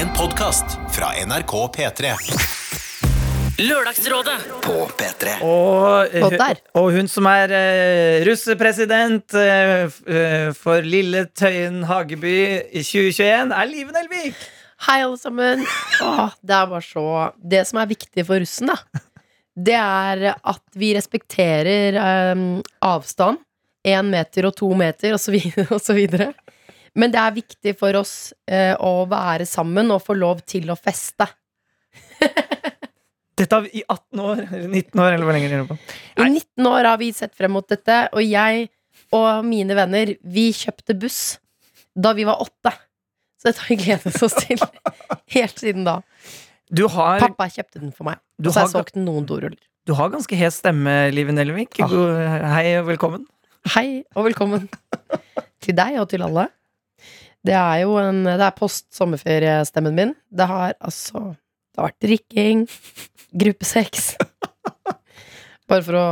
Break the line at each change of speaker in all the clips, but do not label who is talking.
En podkast fra NRK P3.
Lørdagsrådet
På P3
Og,
Og
hun som er uh, russepresident uh, eh, for lille Tøyen Hageby i 2021, er Live Nelvik.
Hei, alle sammen. Åh, det er bare så Det som er viktig for russen, da, det er at vi respekterer um, avstand. Én meter og to meter, og så, videre, og så videre. Men det er viktig for oss eh, å være sammen og få lov til å feste.
Dette har vi i 18 år, eller 19 år, eller hvor lenge er på.
I 19 år har vi sett frem mot dette, og jeg og mine venner, vi kjøpte buss da vi var åtte. Så dette har vi gledet oss til helt siden da.
Du har,
Pappa kjøpte den for meg.
du
Og så har jeg solgt noen doruller.
du har ganske hes stemme, Live Nelvik.
Ah.
Hei og velkommen.
Hei og velkommen til deg og til alle. Det er jo en Det er post sommerferiestemmen min. Det har altså Det har vært drikking, gruppesex Bare for å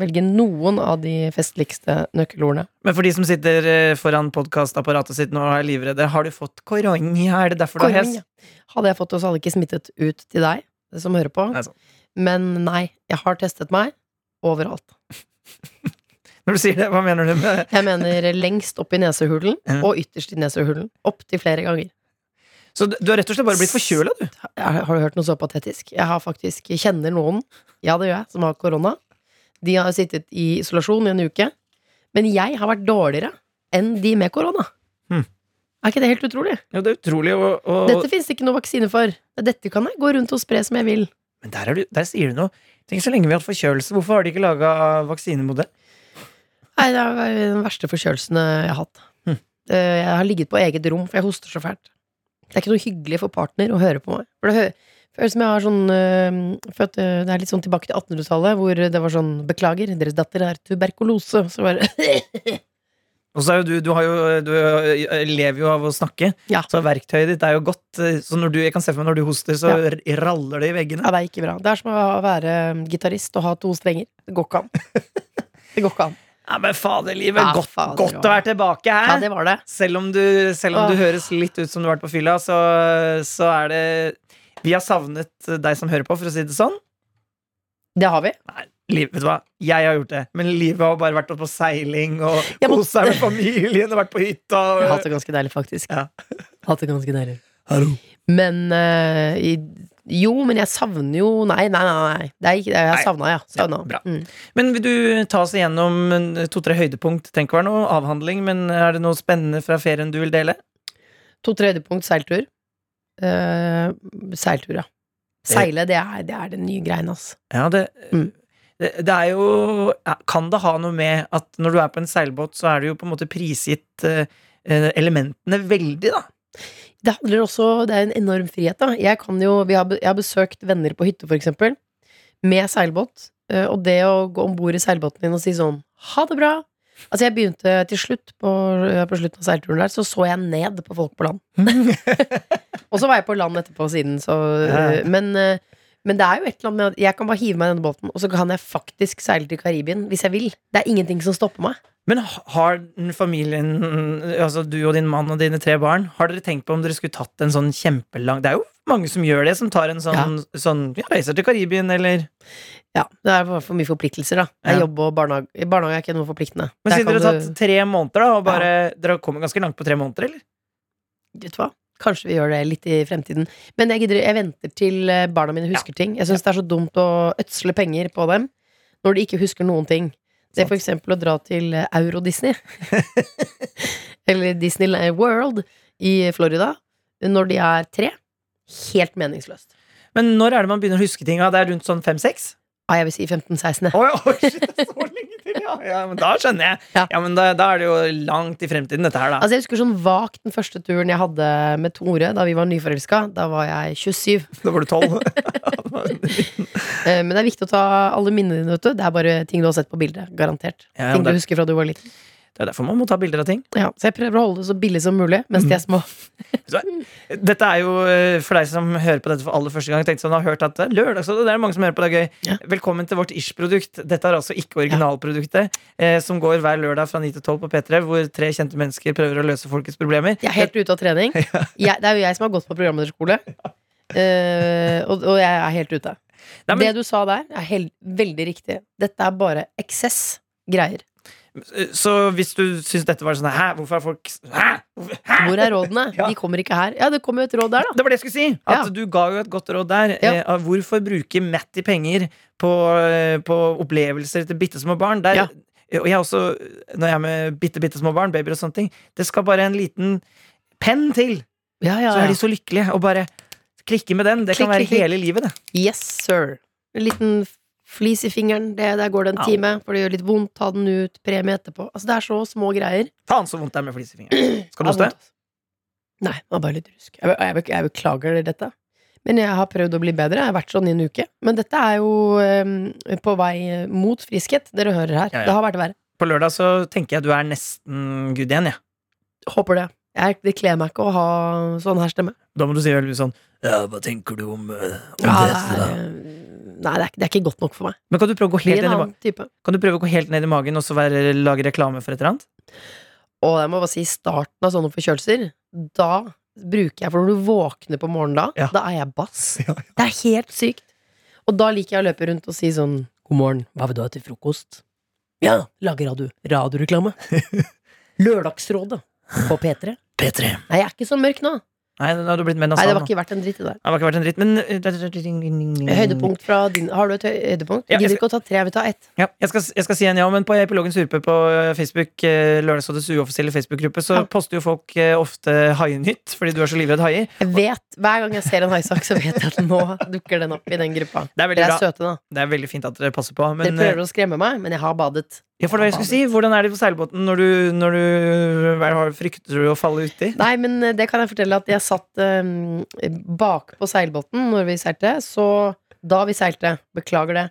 velge noen av de festligste nøkkelordene.
Men for de som sitter eh, foran podkastapparatet sitt nå og er livredde, har du fått korona? Er det derfor du har hes?
Hadde jeg fått det, så hadde jeg ikke smittet ut til deg som hører på.
Nei.
Men nei, jeg har testet meg overalt.
Når du sier det, hva mener du med
Jeg mener lengst opp i nesehulen
Ja.
og ytterst i nesehulen. Opptil flere ganger.
Så du har rett og slett bare blitt forkjøla, du?
Har har du hørt noe så patetisk? Jeg har faktisk kjenner noen, ja det gjør jeg, som har korona. De har sittet i isolasjon i en uke. Men jeg har vært dårligere enn de med korona.
Hmm.
Er ikke det helt utrolig?
Ja, det er utrolig. Og, og,
Dette finnes det ikke noe vaksine for. Dette kan jeg gå rundt og spre som jeg vil.
Men der, er du, der sier du noe. Tenk så lenge vi har hatt forkjølelse. Hvorfor har de ikke laga vaksine mot det?
Nei, det er den verste forkjølelsene jeg har hatt. Eh, Jeg har ligget på eget rom, for jeg hoster så fælt. Det er ikke noe hyggelig for partner å høre på meg. For det føles som jeg har sånn øh, For øh, det er litt sånn tilbake til 1800-tallet, hvor det var sånn Beklager, deres datter er tuberkulose. Så bare
Og så er jo du, du, har jo, du eh, lever jo av å snakke,
Ja.
så verktøyet ditt er jo godt. eh, Så når du, jeg kan se for meg når du hoster, så
Ja.
raller det i veggene.
Ja, det er ikke bra. Det er som å være gitarist og ha to strenger. Det går ikke an. Det går ikke an.
Ja, Men faderlivet,
Ja,
godt,
fader,
godt å være tilbake her.
Ja, det var det.
Selv om, du, selv om du høres litt ut som du har vært på fylla, så, så er det Vi har savnet deg som hører på, for å si det sånn.
Det har vi.
Nei, Liv, vet du hva? Jeg har gjort det, men livet har bare vært på seiling og
må...
kost seg med familien og vært på hytta.
Jeg har hatt det ganske deilig, faktisk.
Ja.
Hatt det ganske deilig.
Hallo.
Men uh, i, Jo, men jeg savner jo Nei, nei, nei. nei. Det ikke, jeg savna, ja. Savna.
Ja, bra.
Mm.
Men vil du ta oss igjennom to-tre høydepunkt? Tenk å være noe avhandling, men er det noe spennende fra ferien du vil dele?
To-tre høydepunkt seiltur. Uh, seiltur, ja. Seile, det er, det er den nye greien, altså.
Ja, det,
Mm.
det, det er jo Kan det ha noe med at når du er på en seilbåt, så er det jo på en måte prisgitt eh, elementene veldig, da?
Det handler også Det er en enorm frihet, da. Jeg, kan jo, vi har, jeg har besøkt venner på hytte, for eksempel, med seilbåt. eh, Og det å gå om bord i seilbåten din og si sånn ha det bra. Altså, jeg begynte til slutt, på, på slutten av seilturen der, så så jeg ned på folk på land. Og så var jeg på land etterpå siden, så
Ja.
men, eh, men det er jo et eller annet med at jeg kan bare hive meg i denne båten, og så kan jeg faktisk seile til Karibien hvis jeg vil. Det er ingenting som stopper meg.
Men har familien, altså du og din mann og dine tre barn, har dere tenkt på om dere skulle tatt en sånn kjempelang Det er jo mange som gjør det, som tar en sånn, sånn ja, reiser til Karibien, eller
Ja, Det er for mye forpliktelser, da. Jeg
Ja.
jobb og barnehage. Barnehage er ikke noe forpliktende.
Men siden dere har tatt tre måneder, da, og bare Dere har kommet ganske langt på tre måneder, eller?
Vet du hva? Kanskje vi gjør det litt i fremtiden. Men jeg, gidder, jeg venter til eh, barna mine husker ting. Jeg syns det er så dumt å ødsle penger på dem når de ikke husker noen ting. Det er for eksempel å dra til eh, Euro-Disney. Eller Disney World i Florida når de er tre. Helt meningsløst.
Men når er det man begynner å huske ting? Det er rundt sånn fem-seks?
Ja, jeg vil si 15-16.
Oi, oi, shit, det er så lenge til, ja. ja men da skjønner jeg.
Ja.
Ja, men da, da er det jo langt i fremtiden, dette her, da.
Altså Jeg husker sånn vagt den første turen jeg hadde med Tore da vi var nyforelska. Da var jeg 27.
Da var du tolv.
Eh, Men det er viktig å ta alle minnene dine, vet du. Det er bare ting du har sett på bildet. Garantert. Ting du husker fra du var liten.
Det er derfor man må ta bilder av ting.
Ja, så jeg prøver å holde det så billig som mulig mens de er små.
Så, dette er jo eh, for deg som hører på dette for aller første gang. Tenkte sånn, har hørt at det er lørdagsrådet, det er mange som hører på, det er gøy.
Ja.
Velkommen til vårt Ish-produkt. Dette er altså ikke originalproduktet, eh, som går hver lørdag fra 9 til 12 på P3, hvor tre kjente mennesker prøver å løse folkets problemer.
Jeg er helt ute av trening. Jeg, det er jo jeg som har gått på programlederskole. Uh, og, og jeg er helt ute.
Nei, men-
Det du sa der, er helt, veldig riktig. Dette er bare eksess greier.
Så hvis du syns dette var sånn Hæ, hvorfor er folk Hæ? Hæ?
Hvor er rådene?
Ja.
De kommer ikke her. Ja, det kommer jo et råd der, da.
Det var det jeg skulle si! At
Ja.
du ga jo et godt råd der.
Ja.
Eh, hvorfor bruke Matty penger på, eh, på opplevelser til bitte små barn? Der,
Ja.
Og jeg også, når jeg er med bitte, bitte små barn, babyer og sånne ting, det skal bare en liten penn til,
Ja, ja,
så er de så lykkelige. Og bare klikke med den. Det kan være
klikk,
hele livet, det.
Yes, sir. En liten flis i fingeren, det, der går det en
Au.
time. For det gjør litt vondt, ta den ut, premie etterpå. Altså, det er så små greier.
Faen så vondt det er med flis i fingeren. Skal du
Ja,
hoste?
altså. Nei, det var bare litt rusk. Jeg, jeg, jeg, beklager dette. Men jeg har prøvd å bli bedre. Jeg har vært sånn i en uke. Men dette er jo um, på vei mot friskhet, dere hører her.
Ja, ja.
Det har vært verre.
På lørdag så tenker jeg du er nesten good igjen, jeg.
Håper det. Jeg, det kler meg ikke å ha sånn her stemme.
Da må du si veldig sånn Ja, hva tenker du om, eh, om
Ja,
dette, da?
Nei, det er, det er ikke godt nok for meg.
Men kan du prøve å gå helt ned i, kan du prøve å gå helt ned i magen og så være, lage reklame for et eller annet?
Og jeg må bare si, starten av sånne forkjølelser, da bruker jeg For når du våkner på morgenen da,
Ja.
da er jeg bass.
Ja, ja.
Det er helt sykt. Og da liker jeg å løpe rundt og si sånn God morgen, hva vil du ha til frokost? Ja, lage radio. Radioreklame. Lørdagsrådet på P3.
P3.
Nei, jeg er ikke så mørk nå.
Nei, har du blitt med
Nei, det var ikke verdt en dritt, det der.
Det har ikke vært en dritt, men
Høydepunkt fra din Har du et høydepunkt?
Ja,
Gidder ikke å ta tre, jeg vil ta ett.
Ja, jeg skal, jeg skal si en ja, men på Epilogen Surpe på eh, Facebook, eh, Lørdagsrådets uoffisielle Facebook-gruppe, så
Ja.
poster jo folk eh, ofte Hainytt, fordi du er så livredd haier.
Jeg vet, Hver gang jeg ser en haisak, så vet jeg at nå dukker den opp i den gruppa.
Det er veldig
det er
bra.
søte.
Det er veldig fint at dere passer på. Men,
Dere prøver å skremme meg, men jeg har badet.
Ja, for det var jeg skulle si, hvordan er det på seilbåten når du, når du er frykter du å falle uti?
Nei, men eh, det kan jeg fortelle at jeg satt um, bakpå seilbåten når vi seilte. Så da vi seilte, beklager det,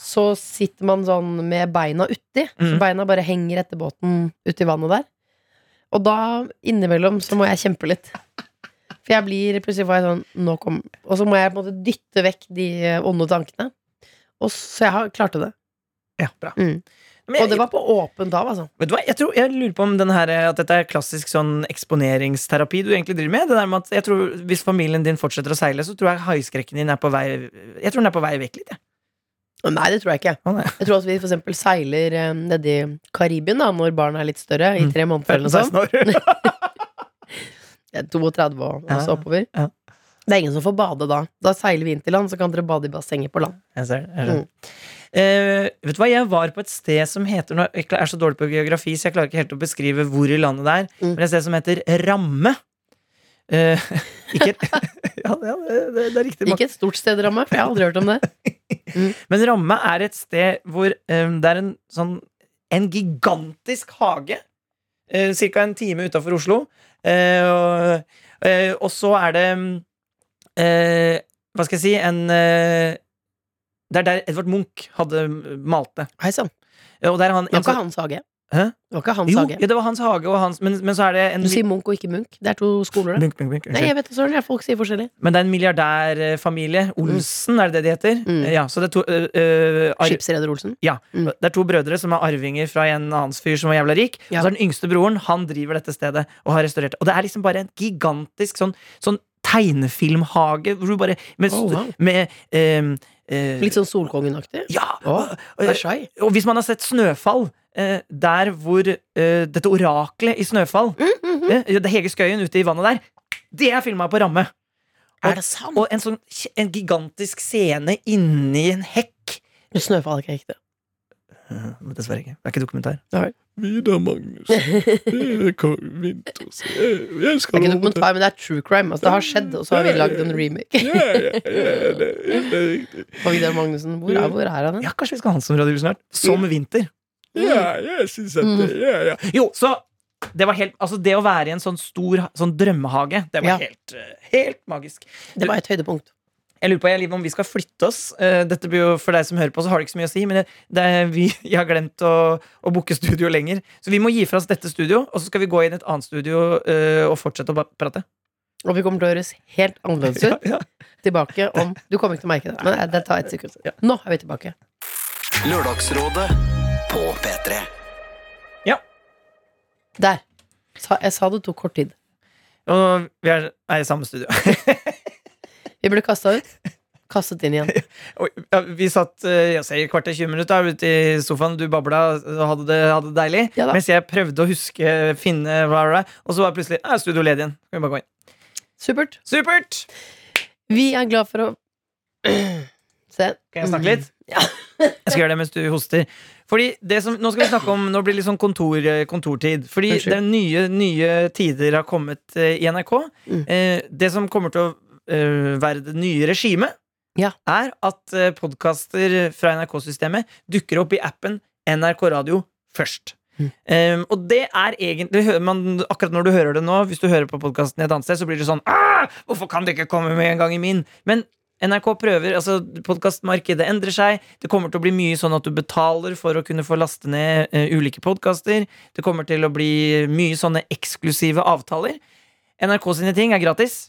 så sitter man sånn med beina uti. Så
Mhm.
beina bare henger etter båten uti vannet der. Og da innimellom så må jeg kjempe litt. For jeg blir plutselig får jeg sånn nå kom, Og så må jeg på en måte dytte vekk de eh, onde tankene. Og så jeg har, klarte det.
Ja, bra.
Mm.
Jeg,
Og det var på åpent hav, altså.
vet du hva, jeg, tror, jeg lurer på om denne her, at dette er klassisk sånn eksponeringsterapi du egentlig driver med. Det der med at jeg tror Hvis familien din fortsetter å seile, så tror jeg haiskrekken din er på vei Jeg tror den er på vei vekk litt. Ja.
Nei, det tror jeg ikke. Jeg tror at vi for eksempel seiler eh, nedi Karibien da, når barna er litt større, i
Mm.
tre måneder eller noe sånt.
16 år.
Er 32 og og så oppover.
ja.
Det er ingen som får bade da. Da seiler vi inn til land, så kan dere bade i bassenget på land.
Jeg ser det. Jeg det. Eh, vet du hva, Jeg var på et sted som heter Jeg er så dårlig på geografi, så jeg klarer ikke helt å beskrive hvor i landet det er.
Mm.
Men et sted som heter Ramme. Uh, ikke Ja, det, det, det er riktig.
Ikke et stort sted, Ramme, for jeg har aldri hørt om det.
Men Ramme er et sted hvor um, det er en sånn En gigantisk hage. Uh, Ca. en time utafor Oslo. Uh, og, og så er det eh, Hva skal jeg si En eh, Det er der Edvard Munch hadde malt det.
Hei sann.
Og der han,
Det var ikke hans hage.
Hæ?
Det var ikke hans
jo,
hage.
ja, det var hans hage, og hans, men, men så er det en
Du sier Munch og ikke Munch. Det er to skoler, det.
Munch, Munch, Munch,
Nei, jeg vet det, søren. Folk sier forskjellig.
Men det er en milliardærfamilie. Olsen, er det det de heter?
Mm.
Ja, så det er to uh, uh,
Skipsreder Olsen.
Ja,
Mm.
Det er to brødre som er arvinger fra en annen fyr som var jævla rik.
Ja.
Og så er den yngste broren Han driver dette stedet og har restaurert. Og det er liksom bare en gigantisk sånn, sånn tegnefilmhage hvor du bare Med,
Oh, wow.
med um, uh,
Litt sånn Solkongen-aktig.
Ja!
Oh,
og, og, og hvis man har sett Snøfall, Uh, der hvor uh, dette oraklet i Snøfall
Mm,
eh, Det er Hege Skøyen ute i vannet der. Det er filma på ramme.
Er det sant?
Og en sånn en gigantisk scene inni en hekk.
Snøfall er ikke ekte.
Eh, Men dessverre ikke. Det er ikke dokumentar.
Nei.
Vidar Magnus. Det Winters. Jeg
Det
skal
er ikke dokumentar, men det er true crime. Altså, det har skjedd, og så har vi lagd en remake.
Ja, ja, ja, det, det riktig.
Og Vidar Magnussen, hvor er, hvor er han?
Ja, Kanskje vi skal ha han som radiovisjonær? Som vinter.
Ja, jeg syns at
Mm.
det ja, ja.
Jo, så det var helt Altså, det å være i en sånn stor sånn drømmehage, det var
Ja.
helt, eh, helt magisk.
Det var et høydepunkt.
Jeg lurer på jeg, om vi skal flytte oss. Eh, dette blir jo For deg som hører på, så har det ikke så mye å si. Men det, det er, vi, jeg har glemt å, å booke studio lenger. Så vi må gi fra oss dette studio, og så skal vi gå inn i et annet studio uh, og fortsette å prate.
Og vi kommer til å høres helt annerledes ut
Ja,
tilbake om Du kommer ikke til å merke det, men det tar et sekund.
Ja.
Nå er vi tilbake.
Lørdagsrådet på P3.
Der. Jeg sa det tok kort tid.
Og vi er, er i samme studio.
Vi ble kasta ut. Kastet inn igjen.
Ja, vi satt eh, jeg ser, i kvarter 20 minutter ute i sofaen, du babla og hadde det, hadde det deilig.
Ja
mens jeg prøvde å huske, finne hva det bla, Og så var plutselig er studio ledig igjen. Kan vi bare gå inn.
Supert.
Supert!
Vi er glad for å Se.
Kan jeg snakke litt?
Ja.
Jeg skal gjøre det mens du hoster. Fordi det som, Nå skal vi snakke om Nå blir det litt sånn kontor, kontortid. Fordi
Unnskyld.
det er nye, nye tider har kommet eh, i NRK.
Mm.
Eh, det som kommer til å eh, det nye regimet,
Ja.
er at uh, podkaster fra NRK-systemet dukker opp i appen NRK Radio først.
Mm.
Um, og det er egentlig man, Akkurat når du hører det nå, hvis du hører på podkasten et annet sted, så blir det sånn «Ah, Hvorfor kan det ikke komme med en gang i min? Men NRK prøver, altså Podkastmarkedet endrer seg. Det kommer til å bli mye sånn at du betaler for å kunne få laste ned uh, ulike podkaster. Det kommer til å bli mye sånne eksklusive avtaler. NRK sine ting er gratis.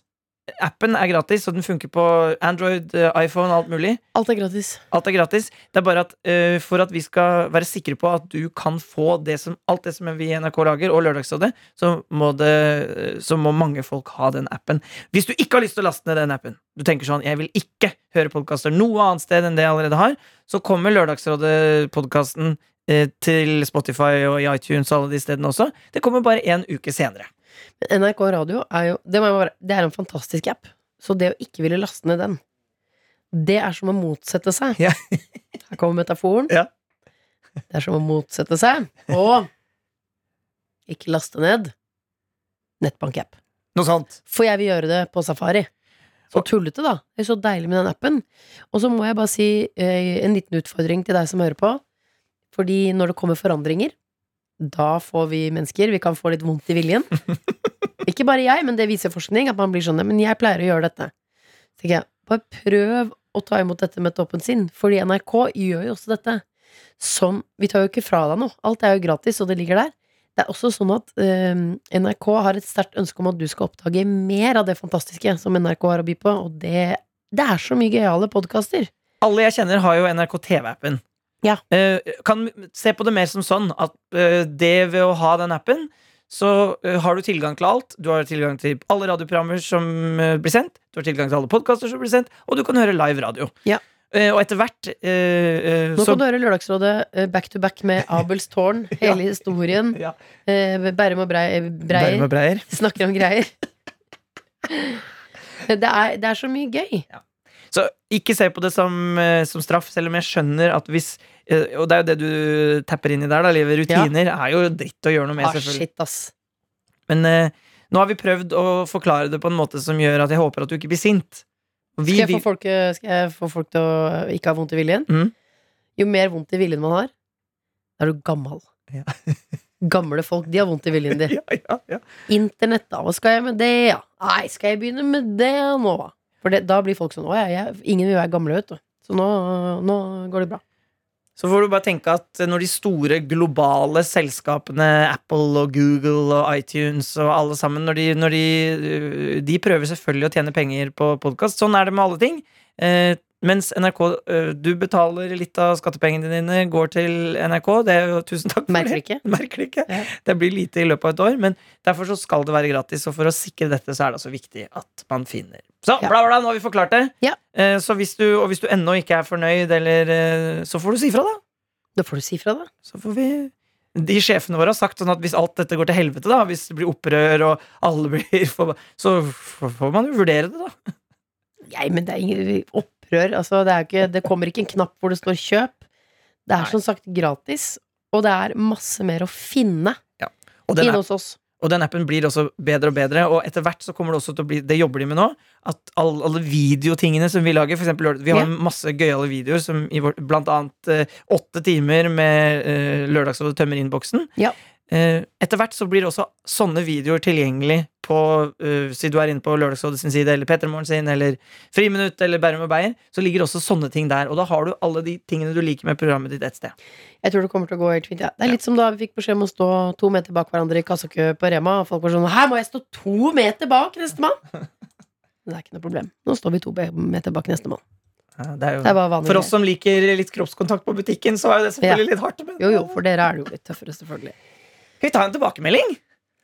Appen er gratis, og den funker på Android, eh, iPhone, alt mulig.
Alt er gratis.
Alt er gratis. Det er bare at uh, for at vi skal være sikre på at du kan få det som, alt det som vi i NRK lager, og Lørdagsrådet, så må, det, så må mange folk ha den appen. Hvis du ikke har lyst til å laste ned den appen, du tenker sånn 'jeg vil ikke høre podkaster noe annet sted enn det jeg allerede har', så kommer Lørdagsrådet-podkasten uh, til Spotify og i iTunes og alle de stedene også. Det kommer bare en uke senere.
Men NRK Radio er jo det, bare, det er en fantastisk app. Så det å ikke ville laste ned den, det er som å motsette seg.
Ja.
Her kommer metaforen.
Ja.
Det er som å motsette seg og ikke laste ned nettbank-app.
Noe sånt.
For jeg vil gjøre det på Safari. Så tullete, da. Det er så deilig med den appen. Og så må jeg bare si eh, en liten utfordring til deg som hører på. Fordi når det kommer forandringer, da får vi mennesker Vi kan få litt vondt i viljen. Ikke bare jeg, men det viser forskning. At man blir sånn Men jeg pleier å gjøre dette. Så tenker jeg, bare prøv å ta imot dette med et åpent sinn. Fordi NRK gjør jo også dette. Som Vi tar jo ikke fra deg noe. Alt er jo gratis, og det ligger der. Det er også sånn at eh, NRK har et sterkt ønske om at du skal oppdage mer av det fantastiske som NRK har å by på, og det, det er så mye gøyale podkaster.
Alle jeg kjenner, har jo NRK TV-appen.
Ja.
Eh, kan se på det mer som sånn at eh, det ved å ha den appen, så eh, har du tilgang til alt. Du har tilgang til alle radioprogrammer som blir sendt. Du har tilgang til alle podkaster som blir sendt, og du kan høre live radio.
Ja.
Eh, og etter hvert
Nå
så
kan du høre Lørdagsrådet back to back med Abels tårn, hele historien.
ja.
Eh, Bærum og Brei, Breier
Bærum og Breier.
snakker om greier. Det er, det er så mye gøy.
Så ikke se på det som, som straff, selv om jeg skjønner at hvis Og det er jo det du tapper inn i der, da, livet. Rutiner er jo dritt å gjøre noe med,
Ah,
selvfølgelig.
shit, ass.
Men eh, nå har vi prøvd å forklare det på en måte som gjør at jeg håper at du ikke blir sint. Vi,
Skal jeg, få folk, eh, skal jeg få folk til å ikke ha vondt i viljen?
Mm.
Jo mer vondt i viljen man har, da er du gammel.
Ja.
Gamle folk, de har vondt i viljen din.
ja, ja, ja.
Internett, da. Hva skal jeg med det, ja? Nei, skal jeg begynne med det nå? For det, da blir folk sånn Å ja, ingen vil være gamle, vet du. Så nå, nå går det bra.
Så får du bare tenke at når de store globale selskapene, Apple og Google og iTunes og alle sammen, når de, når de, øh, de prøver selvfølgelig å tjene penger på podkast. Sånn er det med alle ting. Eh, mens NRK, du betaler litt av skattepengene dine, går til NRK. Det er jo tusen takk for
Merker
det. Merker det ikke.
Ja.
Det blir lite i løpet av et år, men derfor så skal det være gratis. Og for å sikre dette, så er det altså viktig at man finner Så
bla,
bla, bla, nå har vi forklart det.
Ja.
Eh, Så hvis du, og hvis du ennå ikke er fornøyd, eller Så får du si fra, da.
Da får du si fra, da.
Så får vi De sjefene våre har sagt sånn at hvis alt dette går til helvete, da hvis det blir opprør og alle blir forbanna, Så får man jo vurdere det, da.
Nei, men det er ingen opprør. Altså, det, er ikke, det kommer ikke en knapp hvor det står 'kjøp'. Det er
Nei.
som sagt gratis, og det er masse mer å finne
den,
inne
app,
hos oss.
og den appen blir også bedre og bedre, og etter hvert så kommer det også til å bli Det jobber de med nå. At alle, alle videotingene som vi lager, for eksempel Vi har
Ja.
masse gøyale videoer, som i vår, blant annet eh, åtte timer med uh, Lørdagsrådet tømmer innboksen.
Ja.
Eh, etter hvert så blir også sånne videoer tilgjengelig på uh, Si du er inne på Lørdagsrådet sin side, eller Petremorgen sin, eller Friminutt, eller Bærum og Beyer, så ligger også sånne ting der. Og da har du alle de tingene du liker med programmet ditt ett sted.
Jeg tror det kommer til å gå helt fint. Ja. Det er litt som da vi fikk beskjed om å stå to meter bak hverandre i kassakø på Rema. Og folk var sånn Her må jeg stå to meter bak nestemann! Det er ikke noe problem. Nå står vi to meter bak nestemann.
Ja, Det er jo
Det er.
For oss som liker litt kroppskontakt på butikken, så er det selvfølgelig litt hardt. Men
Jo, jo, for dere er det jo litt tøffere, selvfølgelig.
Skal vi ta en tilbakemelding?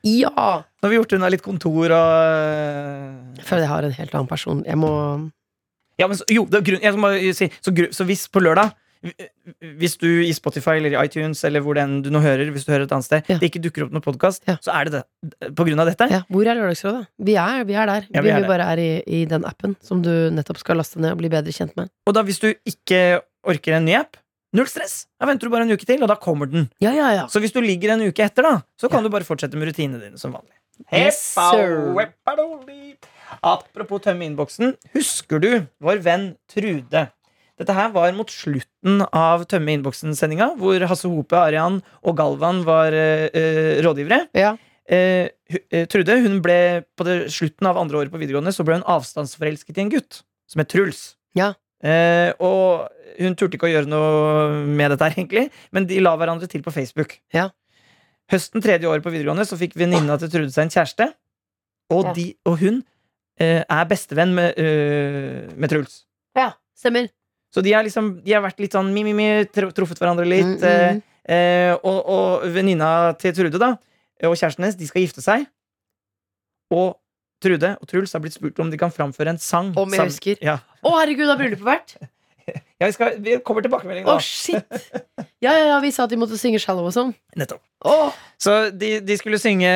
Ja!
Nå har vi gjort unna litt kontor og øh,
Jeg føler jeg har en helt annen person. Jeg må
Ja, men så, jo, det grunn, si så, så hvis på lørdag hvis du i Spotify eller i iTunes eller hvor den du nå hører, hvis du hører et annet sted,
Ja.
det ikke dukker opp noen podkast,
Ja.
så er det det. På grunn av dette.
Ja, hvor er Lørdagsrådet? Vi er, vi er der.
Ja, vi
vi
er
vi
der.
bare er i, i den appen som du nettopp skal laste ned og bli bedre kjent med.
Og da hvis du ikke orker en ny app, null stress. Da venter du bare en uke til, og da kommer den.
Ja, ja, ja.
Så hvis du ligger en uke etter, da, så kan du bare fortsette med rutinene dine som vanlig.
Yes.
Apropos tømme innboksen. Husker du vår venn Trude? Dette her var mot slutten av Tømme innboksen-sendinga, hvor Hasse Hope, Arian og Galvan var eh, rådgivere.
ja.
Eh, Trude hun ble på det slutten av andre året på videregående Så ble hun avstandsforelsket i en gutt som het Truls.
Ja.
Eh, og hun turte ikke å gjøre noe med dette, her egentlig men de la hverandre til på Facebook.
Ja.
Høsten tredje året på videregående Så fikk venninna til Trude seg en kjæreste. Og, de, og hun eh, er bestevenn med, eh, med Truls.
ja. Stemmer.
Så de, har, liksom, de har vært litt sånn mi-mi-mi, truffet hverandre litt.
Mm, mm.
Eh, eh, og og venninna til Trude da og kjæresten hennes de skal gifte seg. Og Trude og Truls har blitt spurt om de kan framføre en sang.
Om jeg
sammen-
husker.
Ja.
Å, herregud, har bryllupet vært?
Ja, vi, skal, vi kommer tilbakemelding
Å,
oh,
shit! Ja, ja, ja, vi sa at de måtte synge 'Shallow' og sånn.
Nettopp.
Oh.
Så de, de, skulle synge,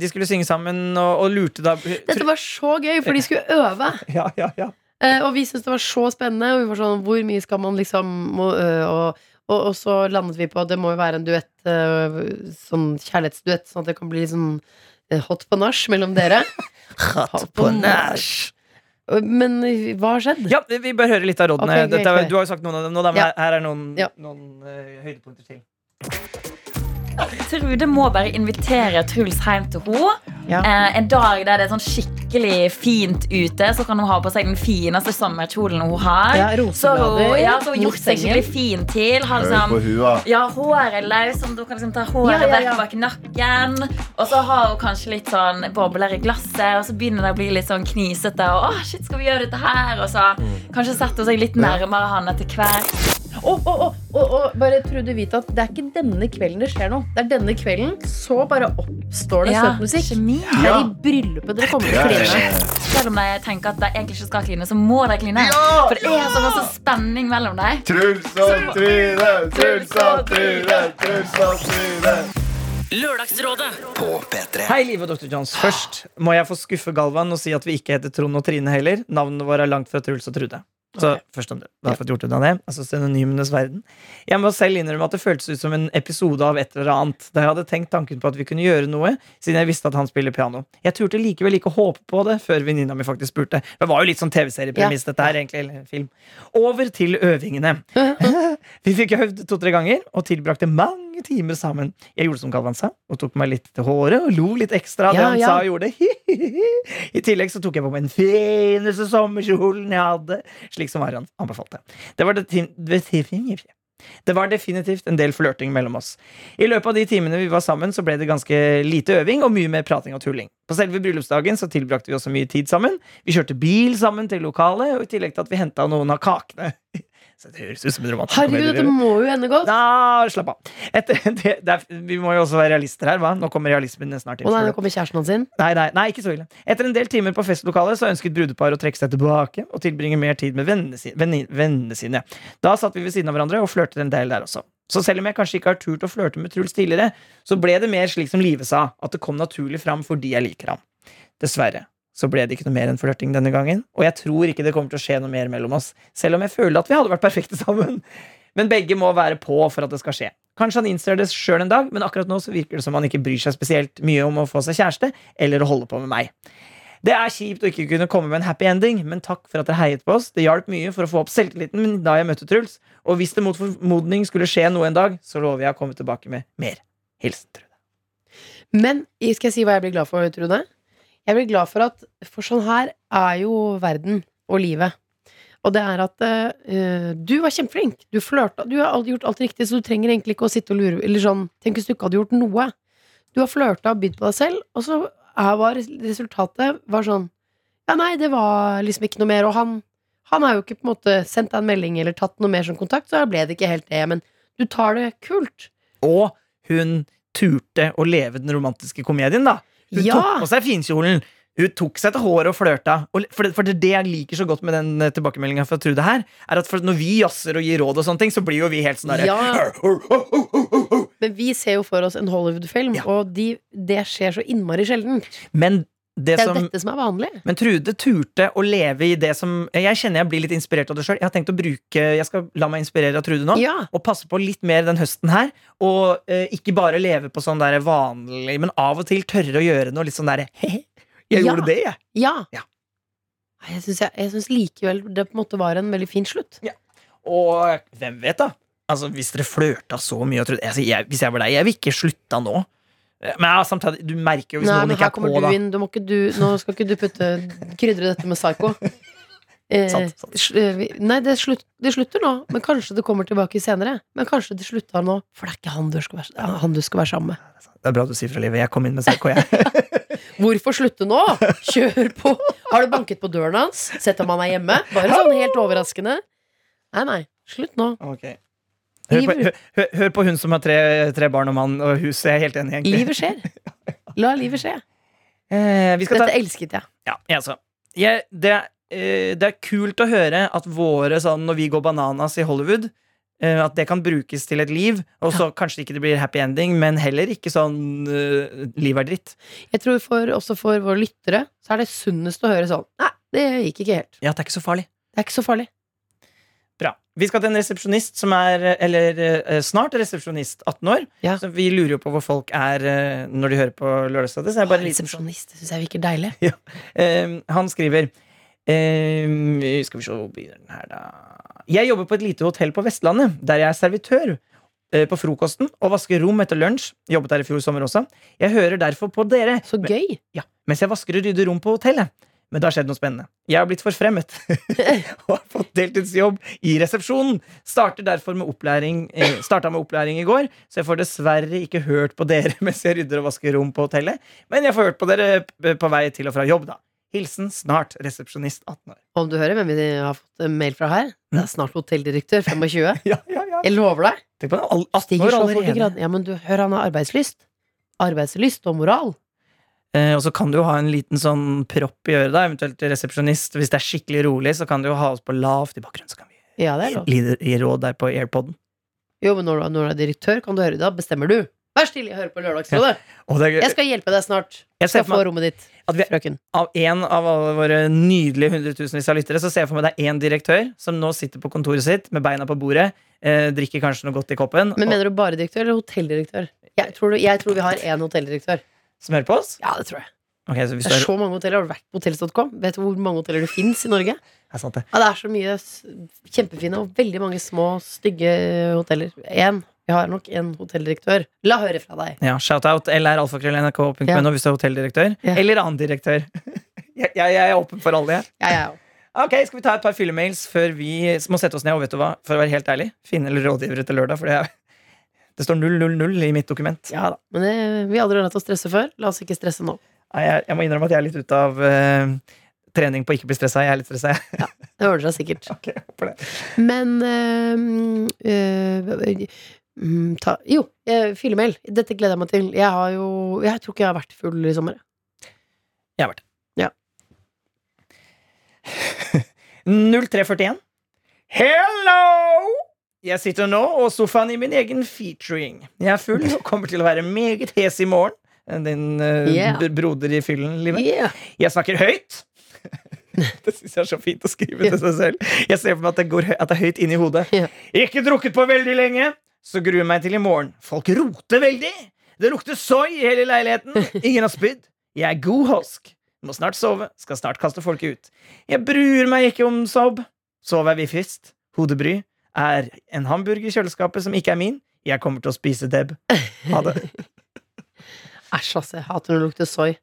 de skulle synge sammen, og, og lurte da
dette var så gøy, for de skulle øve.
Ja, ja, ja.
Eh, og vi syntes det var så spennende. Og vi var sånn, Hvor mye skal man liksom må, og, og, og så landet vi på at det må jo være en duett, sånn kjærlighetsduett, sånn at det kan bli sånn eh, hot på nach mellom dere.
hot på nach.
Men hva har skjedd?
Ja, vi bør høre litt av rådene.
Okay,
Dette, du har jo sagt noen av dem nå, men
Ja.
her er noen,
Ja.
noen uh, høydepunkter til.
Trude må bare invitere Truls hjem til henne.
Ja.
Eh, en dag der det er sånn skikkelig fint ute, så kan hun ha på seg den fineste sommerkjolen hun har.
Ja,
så hun, ja, så hun
mot
gjort seg skikkelig fin til. Har liksom, ja, håret løs, sånn du kan liksom ta håret
Ja, ja, ja.
bak nakken. Og så har hun kanskje litt sånn bobler i glasset, og så begynner det å bli litt sånn knisete. Og å, shit, skal vi gjøre dette her? Og så kanskje setter hun seg litt nærmere han etter hvert.
Og, og, og, og, bare Trude vite at det er ikke denne kvelden det skjer noe. Det er denne kvelden, så bare oppstår det
Ja,
søt musikk.
kjemi.
Det er i bryllupet dere kommer til å
Ja, ja,
kline.
Selv om de tenker at de egentlig ikke skal kline, så må de kline. For det er så masse spenning mellom dem.
Truls og Trine, Truls og Trine, Truls og Trine.
Lørdagsrådet på P3.
Hei, Live og Dr. Johns. Først må jeg få skuffe Galvan og si at vi ikke heter Trond og Trine heller. Navnene våre er langt fra Truls og Trude. Så først om det. Da har jeg fått gjort unna det. Altså synonymenes verden. Jeg må selv innrømme at det føltes ut som en episode av et eller annet. Da jeg hadde tenkt tanken på at vi kunne gjøre noe, siden jeg visste at han spiller piano. Jeg turte likevel ikke håpe på det før venninna mi faktisk spurte. Det var jo litt sånn TV-seriepremiss, dette her, egentlig. Eller film. Over til øvingene. Vi fikk øvd to-tre ganger og tilbrakte mange timer sammen. Jeg gjorde som Galvan sa, og tok meg litt til håret og lo litt ekstra av det han
ja.
sa og gjorde. I tillegg så tok jeg på meg den fineste sommerkjolen jeg hadde, slik som Arian anbefalte. Det var, det var definitivt en del flørting mellom oss. I løpet av de timene vi var sammen, så ble det ganske lite øving og mye mer prating og tulling. På selve bryllupsdagen så tilbrakte vi også mye tid sammen. Vi kjørte bil sammen til lokalet, og i tillegg til at vi henta noen av kakene. Det høres ut som en romantisk
Herregud, dette må jo ende godt.
Da, slapp av. Etter, det, det er, vi må jo også være realister her. hva? Nå kommer realismen snart. inn.
nei, nå kommer kjæresten hans inn.
Nei, nei, nei, ikke så ille. Etter en del timer på festlokalet så ønsket brudeparet å trekke seg tilbake og tilbringe mer tid med vennene sine. Venn, vennene sine. Da satt vi ved siden av hverandre og flørtet en del der også. Så selv om jeg kanskje ikke har turt å flørte med Truls tidligere, så ble det mer slik som Live sa, at det kom naturlig fram fordi jeg liker ham. Dessverre så ble det ikke noe mer enn flørting denne gangen, og jeg tror ikke det kommer til å skje noe mer mellom oss, selv om jeg føler at vi hadde vært perfekte sammen. Men begge må være på for at det skal skje. Kanskje han innser det sjøl en dag, men akkurat nå så virker det som han ikke bryr seg spesielt mye om å få seg kjæreste eller å holde på med meg. Det er kjipt å ikke kunne komme med en happy ending, men takk for at dere heiet på oss. Det hjalp mye for å få opp selvtilliten min da jeg møtte Truls, og hvis det mot formodning skulle skje noe en dag, så lover jeg å komme tilbake med mer. Hilsen Trude.
Men skal jeg si hva jeg blir glad for, Trude? Jeg blir glad for at For sånn her er jo verden og livet. Og det er at uh, du var kjempeflink. Du flørta. Du har gjort alt riktig, så du trenger egentlig ikke å sitte og lure Eller sånn, Tenk hvis du ikke hadde gjort noe. Du har flørta og bydd på deg selv, og så var resultatet var sånn Ja, nei, det var liksom ikke noe mer. Og han, han har jo ikke på en måte sendt deg en melding eller tatt noe mer som kontakt, så da ble det ikke helt det. Men du tar det kult.
Og hun turte å leve den romantiske komedien, da. Hun
Ja.
tok på seg finkjolen. Hun tok seg til håret og flørta. For, det, for det jeg liker så godt med den eh, tilbakemeldinga fra Trude her, er at når vi jazzer og gir råd og sånne ting, så blir jo vi helt sånn derre
Ja. Men vi ser jo for oss en Hollywood-film,
Ja.
og de, det skjer så innmari sjelden.
Men det
Det er
som
dette som er vanlig.
Men Trude turte å leve i det som Jeg kjenner jeg blir litt inspirert av det sjøl. Jeg har tenkt å bruke Jeg skal la meg inspirere av Trude nå.
Ja.
Og passe på litt mer den høsten her. Og eh, ikke bare leve på sånn der vanlig, men av og til tørre å gjøre noe litt sånn derre Jeg
Ja.
gjorde det, jeg.
Ja.
Ja.
Jeg syns, jeg, jeg likevel det på en måte var en veldig fin slutt.
Og hvem vet, da? Altså, Hvis dere flørta så mye altså, jeg, Hvis jeg var deg, jeg vil ikke slutta nå. Men ja, samtidig, du merker jo hvis
Nei,
noen ikke er
kommer
på,
du
da.
inn. Du må ikke du, nå skal ikke du putte krydre dette med psycho. Eh,
Sant, sant.
eh, nei, det, slutt, det slutter nå, men kanskje det kommer tilbake senere. Men kanskje det slutta nå, for det er ikke han du skal være, han du skal være sammen med.
Det er bra du sier fra livet. Jeg kom inn med CK, jeg.
Hvorfor slutte nå? Kjør på! Har du banket på døren hans? Sett om han er hjemme? Bare sånn helt overraskende. Nei, nei. Slutt nå.
Hør på, hør, hør- på hun som har tre, tre barn og mann og hus. Jeg er helt enig, egentlig.
Livet skjer. La livet skje.
Eh, vi skal ta
Dette elsket jeg.
Ja, jeg altså. Jeg, det, eh, det er kult å høre at våre sånn når vi går bananas i Hollywood, eh, at det kan brukes til et liv. Og så kanskje ikke det blir happy ending, men heller ikke sånn uh, liv er dritt.
Jeg tror for, også for våre lyttere så er det sunnest å høre sånn Nei, det gikk ikke helt.
Ja, det er ikke så farlig.
Det er ikke så farlig.
Vi skal til en resepsjonist som er Eller eh, snart resepsjonist, 18 år.
Ja.
Så vi lurer jo på hvor folk er eh, når de hører på Lørdagsrådet. Så bare en
Resepsjonist, det syns jeg virker deilig.
Eh, han skriver eh, Skal vi se hvor begynner den her, da. Jeg jobber på et lite hotell på Vestlandet, der jeg er servitør eh, på frokosten og vasker rom etter lunsj. Jobbet der i fjor sommer også. Jeg hører derfor på dere
Så gøy.
ja, mens jeg vasker og rydder rom på hotellet. Men det har skjedd noe spennende. Jeg har blitt forfremmet og har fått deltidsjobb i resepsjonen. Starter derfor med opplæring eh, Starta med opplæring i går, så jeg får dessverre ikke hørt på dere mens jeg rydder og vasker rom på hotellet. Men jeg får hørt på dere på vei til og fra jobb, da. Hilsen snart resepsjonist 18 år.
Om du hører hvem vi har fått mail fra her? Det er snart hotelldirektør, 25.
Ja, ja, ja.
Jeg lover deg.
Tenk på det, 18 år allerede.
Ja, men du, hør, han har arbeidslyst. Arbeidslyst og moral.
Eh, og så kan du jo ha en liten sånn propp i øret, da, eventuelt resepsjonist. Hvis det er skikkelig rolig, så kan du jo ha oss på lavt i bakgrunnen. Så kan vi
Ja,
gi råd der på AirPoden.
Jo, men når du, når du er direktør, kan du høre det. Da bestemmer du. Vær stille, jeg hører på Lørdagsrådet.
Ja.
Jeg skal hjelpe deg snart.
jeg ser
Skal få rommet ditt,
vi,
frøken.
av en av alle våre nydelige hundretusenvis av lyttere, så ser jeg for meg det er én direktør som nå sitter på kontoret sitt med beina på bordet, eh, drikker kanskje noe godt i koppen,
Men
og,
mener du bare direktør eller hotelldirektør? Jeg tror, du, jeg tror vi har én hotelldirektør.
Som hører på oss.
Ja, det tror jeg.
Okay, så hvis
Det er så mange hoteller. Har du vært på hotels.com? Vet du hvor mange hoteller det fins i Norge?
er sant det.
Ja, det er så mye kjempefine og veldig mange små, stygge hoteller. Én. Vi har nok en hotelldirektør. La høre fra deg.
Ja, Shout-out lralfakrøll.nrk.no
Ja.
hvis du er hotelldirektør.
Ja.
Eller annen direktør. jeg, jeg, jeg er åpen for alle, jeg.
Ja, ja, ja.
Ok, Skal vi ta et par fyllemails før vi må sette oss ned? Og vet du hva, for å være helt ærlig, finne eller rådgivere til lørdag. For det, er, det står 000 i mitt dokument.
ja da. Men det, vi har aldri latt å stresse før. La oss ikke stresse nå.
Nei, jeg, jeg må innrømme at jeg er litt ute av uh, trening på å ikke bli stressa. Jeg er litt stressa. jeg.
Det ordner seg sikkert.
Okay, det.
Men uh, uh, mm, ta, Jo, eh. Dette gleder jeg meg til. Jeg har jo Jeg tror ikke jeg har vært full i sommer.
Jeg har vært det.
Ja.
0341. Hello! Jeg sitter nå og sofaen i min egen featuring. Jeg er full og kommer til å være meget hes i morgen. Din uh,
Yeah.
broder i fyllen, Live.
Yeah.
Jeg snakker høyt. det syns jeg er så fint å skrive til seg selv. Jeg ser for meg at det, går, at det er høyt inni hodet.
Yeah.
Ikke drukket på veldig lenge, så gruer meg til i morgen. Folk roter veldig. Det lukter soy i hele leiligheten. Ingen har spydd. Jeg er god hosk. Må snart sove. Skal snart kaste folket ut. Jeg bryr meg ikke om sobb. Sov er først Hodebry er en hamburger i kjøleskapet som ikke er min. Jeg kommer til å spise Deb. Ha det.
Æsj, altså. Jeg hater når det lukter soy.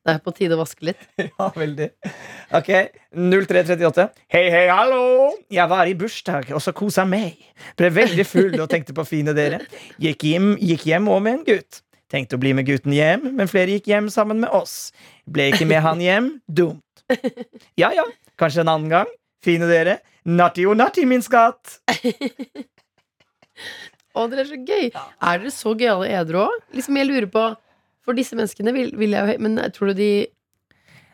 Det er på tide å vaske litt.
Ja, veldig. Ok, 0338. Hei, hei, hallo! Jeg var i bursdag, og så kosa meg. Ble veldig full og tenkte på fine dere. Gikk hjem, gikk hjem og med en gutt. Tenkte å bli med gutten hjem, men flere gikk hjem sammen med oss. Ble ikke med han hjem. Dumt. Ja ja, kanskje en annen gang. Fine dere. Natti og natti, min skatt.
Å, dere er så gøy! Er dere så gøyale edru òg? Liksom, jeg lurer på For disse menneskene vil, vil jeg jo Men tror du de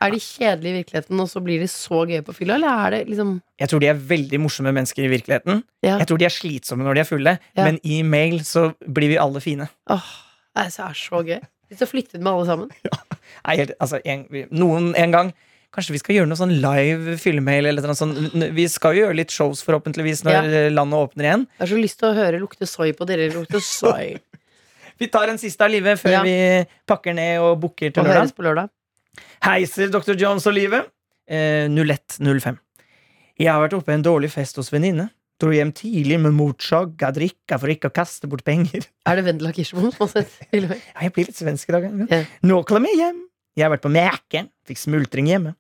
Er de kjedelige i virkeligheten, og så blir de så gøye på fylla, eller er det liksom
Jeg tror de er veldig morsomme mennesker i virkeligheten.
Ja.
Jeg tror de er slitsomme når de er fulle,
Ja.
men i mail så blir vi alle fine.
Åh, det er så- gøy Vi. Hvis du flyttet med alle sammen.
Nei, helt, altså, en, noen en gang Kanskje vi skal gjøre noe sånn live fyllemail eller noe sånt. Vi skal jo gjøre litt shows forhåpentligvis når
Ja.
landet åpner igjen.
Jeg har så lyst til å høre lukte soy på dere. Lukte soy.
Vi tar en siste av livet før
Ja.
vi pakker ned og booker til
Og
lørdag.
høres på lørdag.
Heiser Dr. Jones og livet. Eh, 0105. Jeg har vært oppe i en dårlig fest hos venninne. Dro hjem tidlig med motsjagga drikka for ikke å kaste bort penger.
Er det Vendela Kirsebom som har sett filmen?
Ja, jeg blir litt svensk i dag.
Ja.
Nå klemmer jeg hjem. Jeg har vært på Mæken. Fikk smultring hjemme.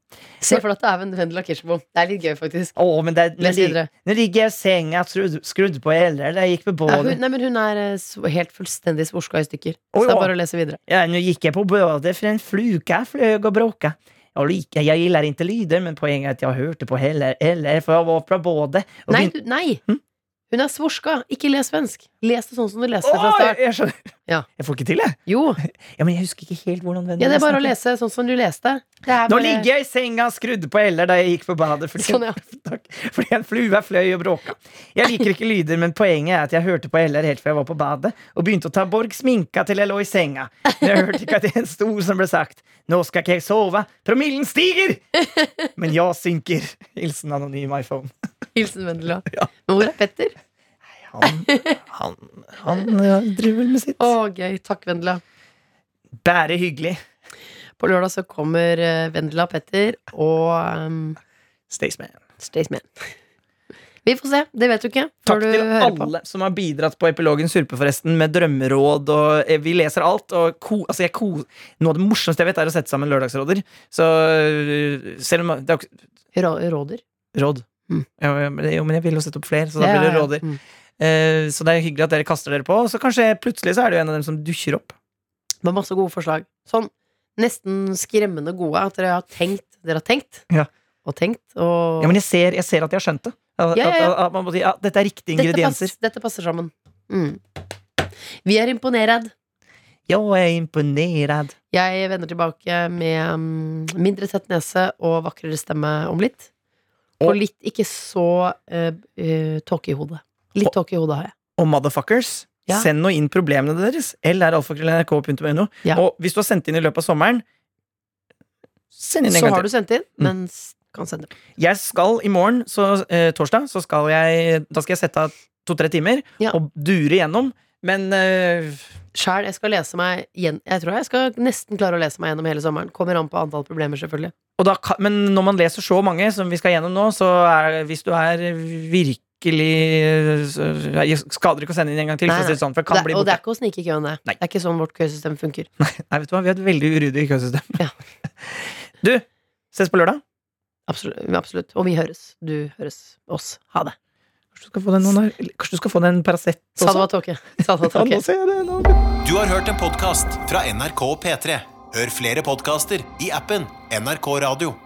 Se for deg at det er Ven- Vendela Kirsebom. Det er litt gøy, faktisk.
Å, men det, nå,
Les
lig- nå ligger jeg i senga, skrudd, skrudd på eller jeg gikk på
Ja, nei, men hun er eh, helt fullstendig svorska i stykker. Så det er bare å lese videre.
Ja, nå gikk jeg på badet for en fluke fløy og bråka. Jeg, jag gillar inte lyder, men poenget er at jeg hørte på heller, eller for jeg var på badet.
Nei, du, nei!
Hm?
Hun er svorska. Ikke les svensk. Les det sånn som du leste fra start.
jeg, skjønner.
Ja.
jeg får ikke til, jeg.
Jo,
Ja, men jeg husker ikke helt hvordan den
ja, det er bare å lese sånn som du leste. Det er
Nå ligger jeg i senga, og skrudde på eller da jeg gikk på badet fordi,
Sånn, ja.
fordi en flue fløy og bråka. Jeg liker ikke lyder, men poenget er at jeg hørte på eller helt før jeg var på badet, og begynte å ta Borg sminka til jeg lå i senga. Men jeg hørte ikke at det er en stor som ble sagt. Nå skal ikke jeg sove. Promillen stiger! Men jeg synker. Hilsen anonym iPhone.
Hilsen Vendela.
Ja.
Men hvor er Petter?
Han, han, han driver vel med sitt.
Å, gøy. Takk, Vendela.
Bare hyggelig.
På lørdag så kommer eh, Vendela og Petter og um,
Staysman.
Staysman. Vi får se. Det vet du ikke
Takk
du
til
alle på.
som har bidratt på Epilogen Surpe, forresten, med drømmeråd. Og eh, vi leser alt. Og ko, altså ko, noe av det morsomste jeg vet, er å sette sammen lørdagsråder. Så øh, selv om det er jo
Råder.
Råd.
Mm.
Men jo, men jeg vil jo sette opp flere, så da
Ja,
blir det
ja, ja.
råder.
Mm.
Eh, så det er hyggelig at dere kaster dere på. Så kanskje plutselig så er det jo en av dem som dukker opp.
Det var masse gode forslag. Sånn nesten skremmende gode. At dere har tenkt. Dere har tenkt.
Ja.
Og tenkt. Og
Ja, men jeg ser, jeg ser at de har skjønt det. At,
Ja, ja.
At, at man må si, ja, dette er riktige ingredienser.
pass, dette passer sammen. Mm. Vi er imponert.
Jeg er imponerad.
Jeg vender tilbake med mm, mindre tett nese og vakrere stemme om litt. Og
Og-
litt ikke så uh, tåke i hodet. Litt tåke i hodet har jeg.
Og motherfuckers,
Ja.
send nå inn problemene deres. lralfakrøll.nrk.no.
Ja.
Og hvis du har sendt inn i løpet av sommeren, send inn en
Så
gang
har du sendt inn,
Mm.
men s- kan sende.
Jeg skal i morgen, så, eh, torsdag, så skal jeg Da skal jeg sette av to-tre timer
Ja.
og dure gjennom. Men eh,
Sjæl, jeg skal lese meg igjen Jeg tror jeg skal nesten klare å lese meg gjennom hele sommeren. Kommer an på antall problemer, selvfølgelig.
og da, Men når man leser så mange som vi skal gjennom nå, så er hvis du er virkelig så, Jeg skader ikke å sende inn en gang til, for
Nei,
å si det sånn, for det kan
Det,
bli
og det
borte.
er ikke å snike i køen, det.
Nei.
Det er ikke sånn vårt køsystem funker.
Nei, vet du hva, vi har et veldig uryddig køsystem.
Ja.
Du, ses på lørdag.
Absolutt. absolutt. Og vi høres. Du høres. Oss. Ha det.
Kanskje du skal få deg noen Kanskje du skal få deg en Paracet
Sa
også?
var tåke. Sa det var
Ja, nå ser jeg det. Nå.
Du har hørt en podkast fra NRK og P3. Hør flere podkaster i appen NRK Radio.